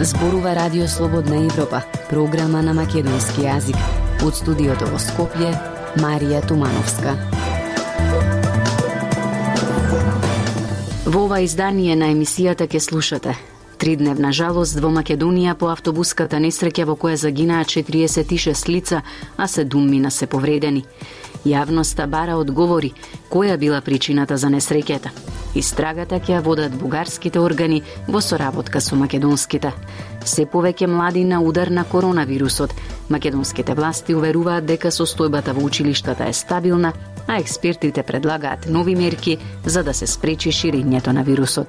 Зборува Радио Слободна Европа, програма на македонски јазик. Од студиото во Скопје, Марија Тумановска. Во ова издание на емисијата ке слушате Тридневна жалост во Македонија по автобуската несреќа во која загинаа 46 лица, а седуммина се повредени. Јавноста бара одговори која била причината за несреќата. Истрагата ќе ја водат бугарските органи во соработка со македонските. Се повеќе млади на удар на коронавирусот. Македонските власти уверуваат дека состојбата во училиштата е стабилна, а експертите предлагаат нови мерки за да се спречи ширењето на вирусот.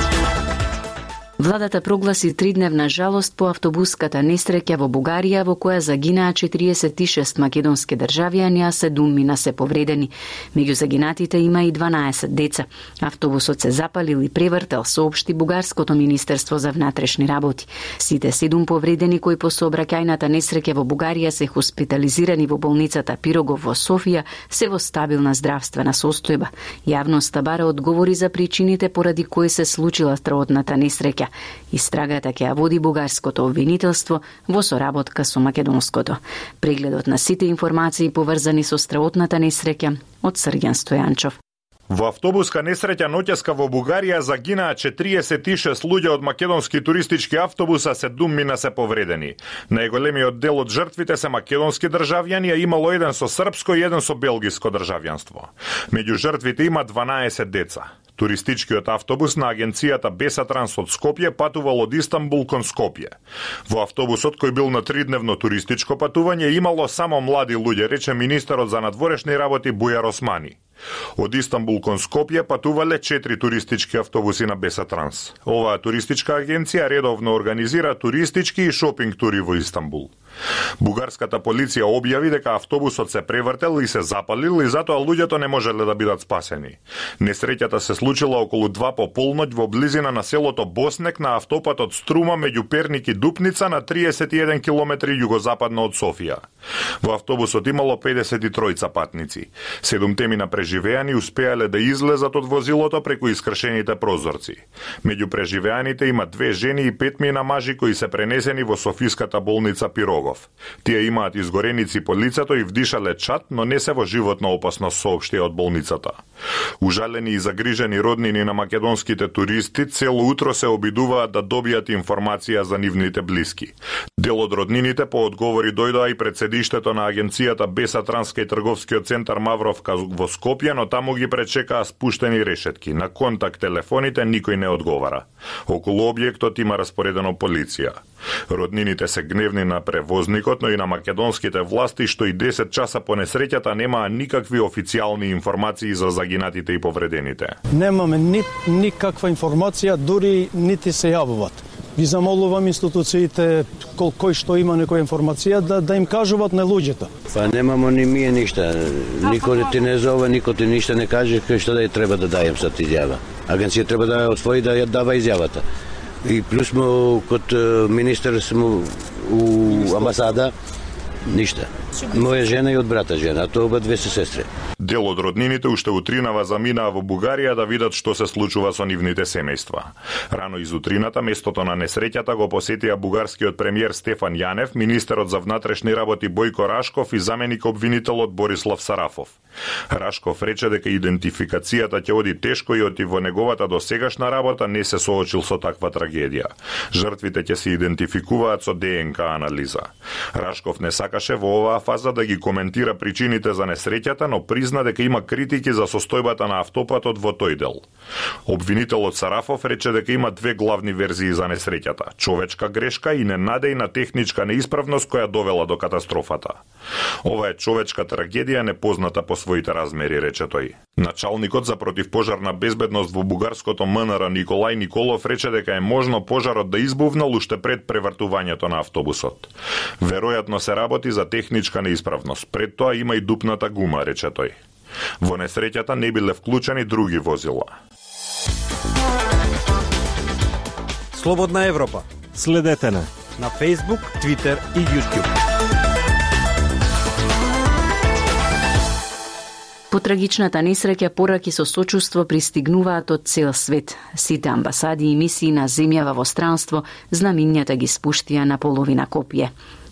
Владата прогласи тридневна жалост по автобуската несреќа во Бугарија во која загинаа 46 македонски државјани, а 7 мина се повредени. Меѓу загинатите има и 12 деца. Автобусот се запалил и превртел, соопшти Бугарското министерство за внатрешни работи. Сите седум повредени кои по сообраќајната несреќа во Бугарија се хоспитализирани во болницата Пирогов во Софија се во стабилна здравствена состојба. Јавноста бара одговори за причините поради кои се случила страотната несреќа. Истрагата ќе ја води бугарското обвинителство во соработка со македонското. Прегледот на сите информации поврзани со страотната несреќа од Срѓан Стојанчов. Во автобуска несреќа ноќеска во Бугарија загинаа 46 луѓе од македонски туристички автобус, а 7 мина се повредени. Најголемиот дел од жртвите се македонски државјани, а имало еден со српско и еден со белгиско државјанство. Меѓу жртвите има 12 деца. Туристичкиот автобус на агенцијата Бесатранс од Скопје патувал од Истанбул кон Скопје. Во автобусот кој бил на тридневно туристичко патување имало само млади луѓе, рече министерот за надворешни работи Бујар Османи. Од Истанбул кон Скопје патувале четири туристички автобуси на Бесатранс. Оваа туристичка агенција редовно организира туристички и шопинг тури во Истанбул. Бугарската полиција објави дека автобусот се превртел и се запалил и затоа луѓето не можеле да бидат спасени. Несреќата се случила околу 2 по полноќ во близина на селото Боснек на автопатот Струма меѓу Перник и Дупница на 31 км југозападно од Софија. Во автобусот имало 53 патници. Седумте на преживеани успеале да излезат од возилото преку искршените прозорци. Меѓу преживеаните има две жени и петмина мажи кои се пренесени во Софиската болница Пиров. Рогов. Тие имаат изгореници по лицето и вдишале чат, но не се во животна опасност, соопштија од болницата. Ужалени и загрижени роднини на македонските туристи цело утро се обидуваат да добијат информација за нивните блиски. Дел од роднините по одговори дојдоа и пред седиштето на агенцијата Беса Транска и трговскиот центар Мавровка во Скопје, но таму ги пречекаа спуштени решетки. На контакт телефоните никој не одговара. Околу објектот има распоредено полиција. Роднините се гневни на превозникот, но и на македонските власти што и 10 часа по несреќата немаа никакви официјални информации за загинатите и повредените. Немаме ни, никаква информација, дури нити се јавуваат. Ви замолувам институциите кол кој што има некоја информација да да им кажуваат на луѓето. Па немамо ни мие ништа. Никој ти не зове, никој ти ништа не каже што да треба да дајам сад изјава. Агенција треба да ја отвори да ја дава изјавата. بلوس كنت مينيستر اسمه وامباسادا ништа. Моја жена и од брата жена, тоа оба две се сестри. Дел од роднините уште утринава заминаа во Бугарија да видат што се случува со нивните семејства. Рано изутрината местото на несреќата го посетија бугарскиот премиер Стефан Јанев, министерот за внатрешни работи Бојко Рашков и заменик обвинителот Борислав Сарафов. Рашков рече дека идентификацијата ќе оди тешко и оти во неговата досегашна работа не се соочил со таква трагедија. Жртвите ќе се идентификуваат со ДНК анализа. Рашков не сака сакаше во оваа фаза да ги коментира причините за несреќата, но призна дека има критики за состојбата на автопатот во тој дел. Обвинителот Сарафов рече дека има две главни верзии за несреќата: човечка грешка и ненадејна техничка неисправност која довела до катастрофата. Ова е човечка трагедија непозната по своите размери, рече тој. Началникот за противпожарна безбедност во бугарското МНР Николај Николов рече дека е можно пожарот да избувнал уште пред превртувањето на автобусот. Веројатно се работи за техничка неисправност. Пред тоа има и дупната гума, рече тој. Во несреќата не биле вклучени други возила. Слободна Европа. Следете не на Facebook, Twitter и YouTube. По трагичната несреќа пораки со сочувство пристигнуваат од цел свет. Сите амбасади и мисии на земјава во странство знамињата ги спуштија на половина копие.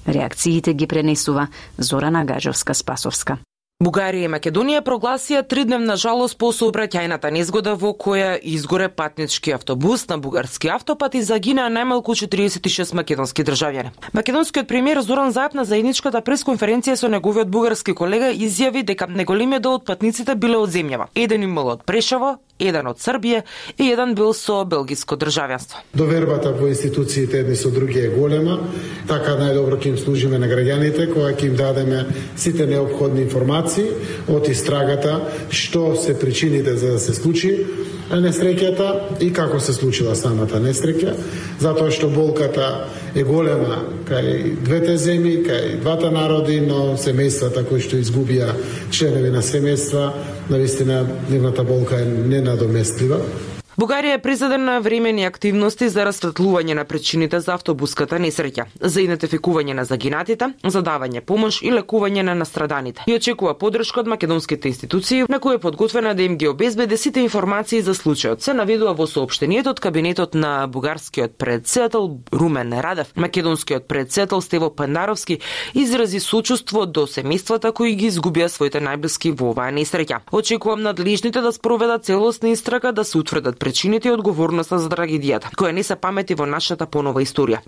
Реакциите ги пренесува Зорана Гажовска-Спасовска. Бугарија и Македонија прогласија тридневна жалост по сообраќајната незгода во која изгоре патнички автобус на бугарски автопат и загинаа најмалку 46 македонски државјани. Македонскиот премиер Зоран Заев на заедничката пресконференција со неговиот бугарски колега изјави дека неголемиот дел од патниците биле од земјава. Еден имал од Прешево, еден од Србија и еден бил со белгиско државјанство. Довербата во институциите едни со други е голема, така најдобро ќе им служиме на граѓаните кога ќе им дадеме сите необходни информации од истрагата што се причините за да се случи несреќата и како се случила самата несреќа, затоа што болката е голема кај двете земји, кај двата народи, но семејствата кои што изгубија членови на семејства, Наистина, нивната болка е ненадоместлива. Бугарија е призаден на времени активности за расветлување на причините за автобуската несреќа, за идентификување на загинатите, за давање помош и лекување на настраданите. И очекува подршка од македонските институции на кои е подготвена да им ги обезбеди сите информации за случајот. Се наведува во соопштението од кабинетот на бугарскиот председател Румен Радев. Македонскиот председател Стево Пандаровски изрази сочувство до семејствата кои ги изгубија своите најблиски во оваа несреќа. Очекувам надлежните да спроведат целосна истрага да се утврдат причините и одговорноста за трагедијата, која не се памети во нашата понова историја,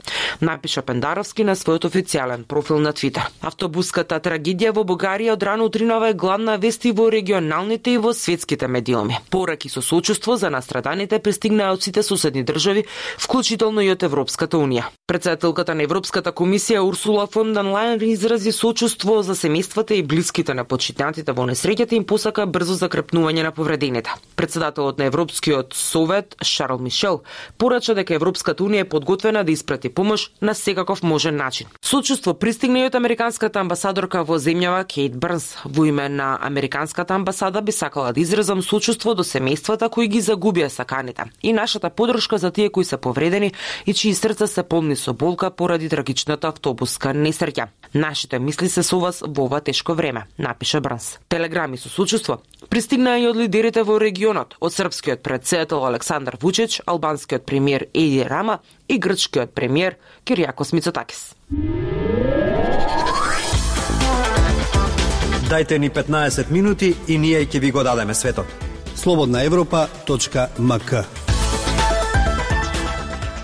напиша Пендаровски на својот официјален профил на Твитер. Автобуската трагедија во Бугарија од рано утринава е главна вести во регионалните и во светските медиуми. Пораки со сочувство за настраданите пристигнаа од сите соседни држави, вклучително и од Европската унија. Председателката на Европската комисија Урсула фон ден Лајен изрази сочувство за семејствата и блиските на почитнатите во несреќата им посака брзо закрепнување на повредените. Председателот на Европскиот Совет Шарл Мишел порача дека Европската унија е подготвена да испрати помош на секаков можен начин. Сочувство пристигна и од американската амбасадорка во земјава Кейт Брнс. Во име на американската амбасада би сакала да изразам сочувство до семејствата кои ги загубија саканите и нашата подршка за тие кои се повредени и чии срца се полни со болка поради трагичната автобуска несреќа. Нашите мисли се со вас во ова тешко време, напиша Брнс. Телеграми со сочувство пристигнаа и од лидерите во регионот, од српскиот председател председател Александар Вучич, албанскиот премиер Еди Рама и грчкиот премиер Кириакос Мицотакис. Дайте ни 15 минути и ние ќе ви го дадеме светот. Слободна Европа.мк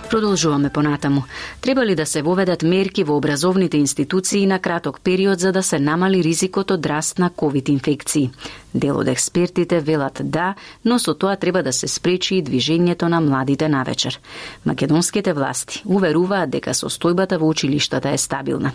Продолжуваме понатаму. Треба ли да се воведат мерки во образовните институции на краток период за да се намали ризикот од раст на ковид инфекции? Дел од експертите велат да, но со тоа треба да се спречи и движењето на младите навечер. Македонските власти уверуваат дека состојбата во училиштата е стабилна.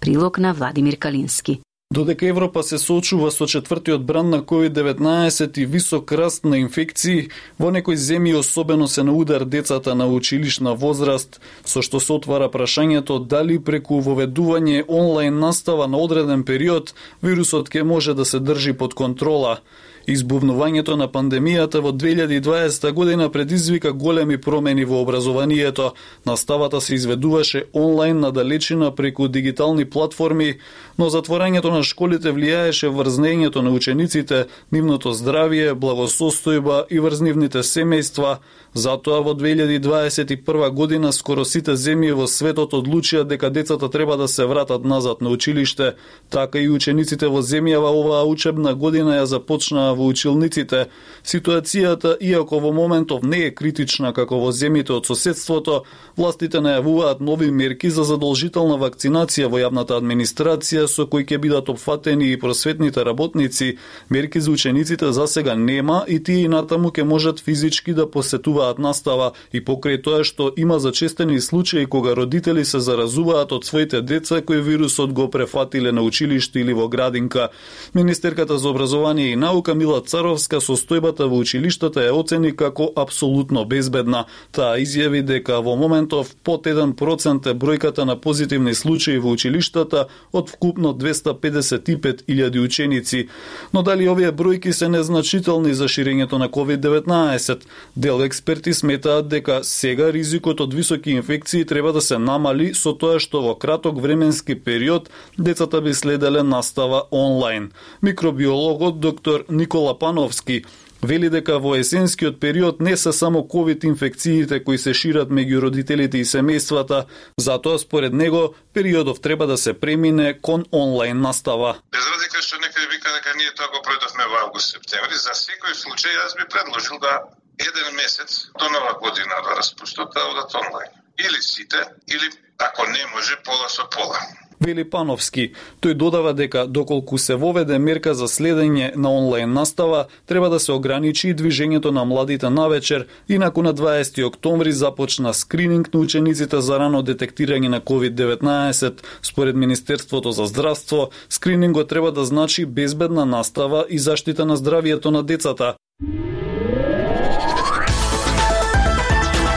Прилог на Владимир Калински. Додека Европа се соочува со четвртиот бран на COVID-19 и висок раст на инфекции, во некои земји особено се на удар децата на училишна возраст, со што се отвара прашањето дали преку воведување онлайн настава на одреден период вирусот ќе може да се држи под контрола. Избувнувањето на пандемијата во 2020 година предизвика големи промени во образованието. Наставата се изведуваше онлайн на далечина преку дигитални платформи, но затворањето на школите влијаеше врз на учениците, нивното здравје, благосостојба и врз нивните семејства, Затоа во 2021 година скоро сите земји во светот одлучија дека децата треба да се вратат назад на училиште, така и учениците во земјава оваа учебна година ја започнаа во училниците. Ситуацијата, иако во моментов не е критична како во земјите од соседството, властите најавуваат нови мерки за задолжителна вакцинација во јавната администрација со кои ќе бидат опфатени и просветните работници. Мерки за учениците за сега нема и тие и натаму ќе можат физички да посетуваат настава и покрај тоа што има зачестени случаи кога родители се заразуваат од своите деца кои вирусот го префатиле на училиште или во градинка. Министерката за образование и наука Людмила Царовска состојбата во училиштата е оцени како апсолутно безбедна. Таа изјави дека во моментов под 1% е бројката на позитивни случаи во училиштата од вкупно 255.000 ученици. Но дали овие бројки се незначителни за ширењето на COVID-19? Дел експерти сметаат дека сега ризикот од високи инфекции треба да се намали со тоа што во краток временски период децата би следеле настава онлайн. Микробиологот доктор Никола Пановски Вели дека во есенскиот период не се само ковид инфекциите кои се шират меѓу родителите и семејствата, затоа според него периодов треба да се премине кон онлайн настава. Без разлика што некој вика дека ние тоа го пројдовме во август септември, за секој случај јас би предложил да еден месец до нова година да распуштат да одат онлайн. Или сите, или ако не може пола со пола. Вели Пановски. Тој додава дека доколку се воведе мерка за следење на онлайн настава, треба да се ограничи и движењето на младите навечер, инаку на 20 октомври започна скрининг на учениците за рано детектирање на COVID-19. Според Министерството за здравство, скринингот треба да значи безбедна настава и заштита на здравието на децата.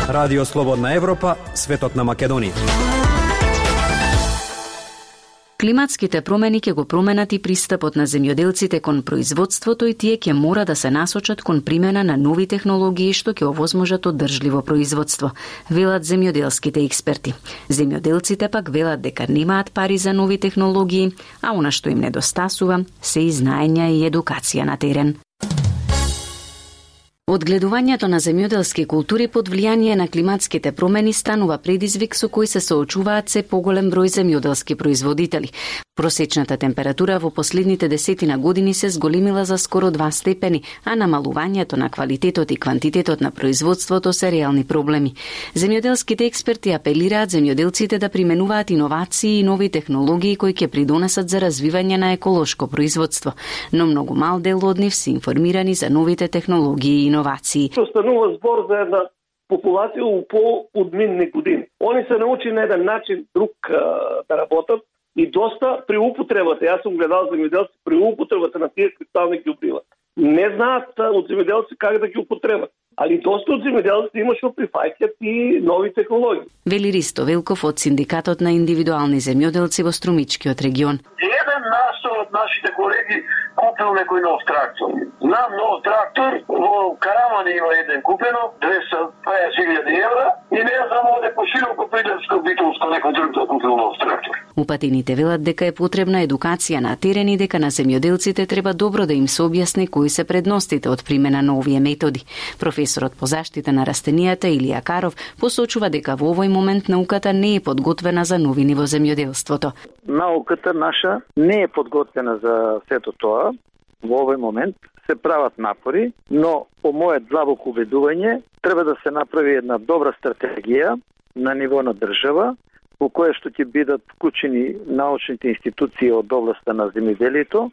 Радио Слободна Европа, светот на Македонија. Климатските промени ќе го променат и пристапот на земјоделците кон производството и тие ќе мора да се насочат кон примена на нови технологии што ќе овозможат одржливо производство, велат земјоделските експерти. Земјоделците пак велат дека немаат пари за нови технологии, а она што им недостасува се и знаења и едукација на терен. Одгледувањето на земјоделски култури под влијание на климатските промени станува предизвик со кој се соочуваат се поголем број земјоделски производители. Просечната температура во последните десетина години се зголемила за скоро 2 степени, а намалувањето на квалитетот и квантитетот на производството се реални проблеми. Земјоделските експерти апелираат земјоделците да применуваат иновации и нови технологии кои ќе придонесат за развивање на еколошко производство, но многу мал дел од нив се информирани за новите технологии и иновации. Останува збор за една популација у по-одминни години. Они се научи на еден начин друг да работат и доста при употребата. Јас сум гледал земјоделци при употребата на тие кристални ѓубрива. Не знаат од земјоделци как да ги употребат али доста од земјоделците има што прифаќаат и нови технологии. Вели Ристо Велков од Синдикатот на индивидуални земјоделци во Струмичкиот регион. Еден нас од нашите колеги купил некој нов трактор. Знам нов трактор, во Карамани има еден купено, 250.000 евра, и не знам оде по широко придемско битолско некој друг да купил нов трактор. Упатените велат дека е потребна едукација на терен и дека на земјоделците треба добро да им се објасни кои се предностите од примена на овие методи. Професорот по заштита на растенијата Илија Каров посочува дека во овој момент науката не е подготвена за новини во земјоделството. Науката наша не е подготвена за сето тоа. Во овој момент се прават напори, но по моје длабоко убедување треба да се направи една добра стратегија на ниво на држава во која што ќе бидат вклучени научните институции од областа на земјоделието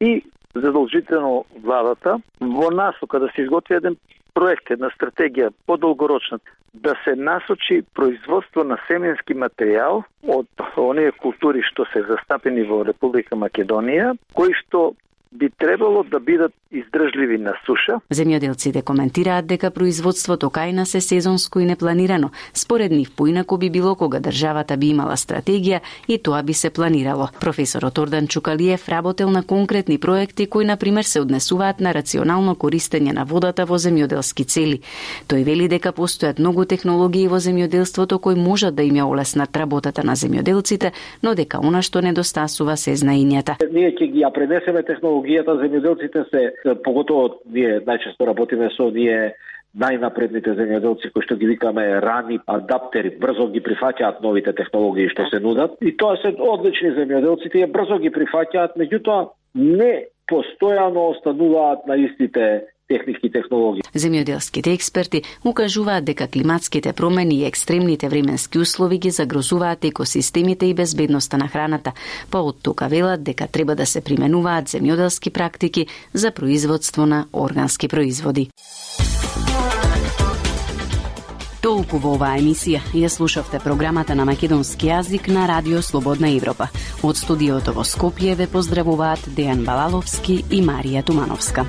и задолжително владата во насока да се изготви еден проект, една стратегија подолгорочна да се насочи производство на семенски материјал од оние култури што се застапени во Република Македонија, кои што би требало да бидат издржливи на суша. Земјоделците коментираат дека производството кајна се сезонско и непланирано. Според нив поинако би било кога државата би имала стратегија и тоа би се планирало. Професорот Ордан Чукалиев работел на конкретни проекти кои на пример се однесуваат на рационално користење на водата во земјоделски цели. Тој вели дека постојат многу технологии во земјоделството кои можат да им ја олеснат работата на земјоделците, но дека она што недостасува се знаењата. Ние ќе ги ја пренесеме технологијата земјоделците се поготово ние најчесто работиме со ние најнапредните земјоделци кои што ги викаме рани адаптери, брзо ги прифаќаат новите технологии што се нудат. И тоа се одлични земјоделци, тие брзо ги прифаќаат, меѓутоа не постојано остануваат на истите техники и технологии. Земјоделските експерти укажуваат дека климатските промени и екстремните временски услови ги загрозуваат екосистемите и безбедноста на храната, па од тука велат дека треба да се применуваат земјоделски практики за производство на органски производи. Толку во оваа емисија ја слушавте програмата на македонски јазик на Радио Слободна Европа. Од студиото во Скопје ве поздравуваат Дејан Балаловски и Марија Тумановска.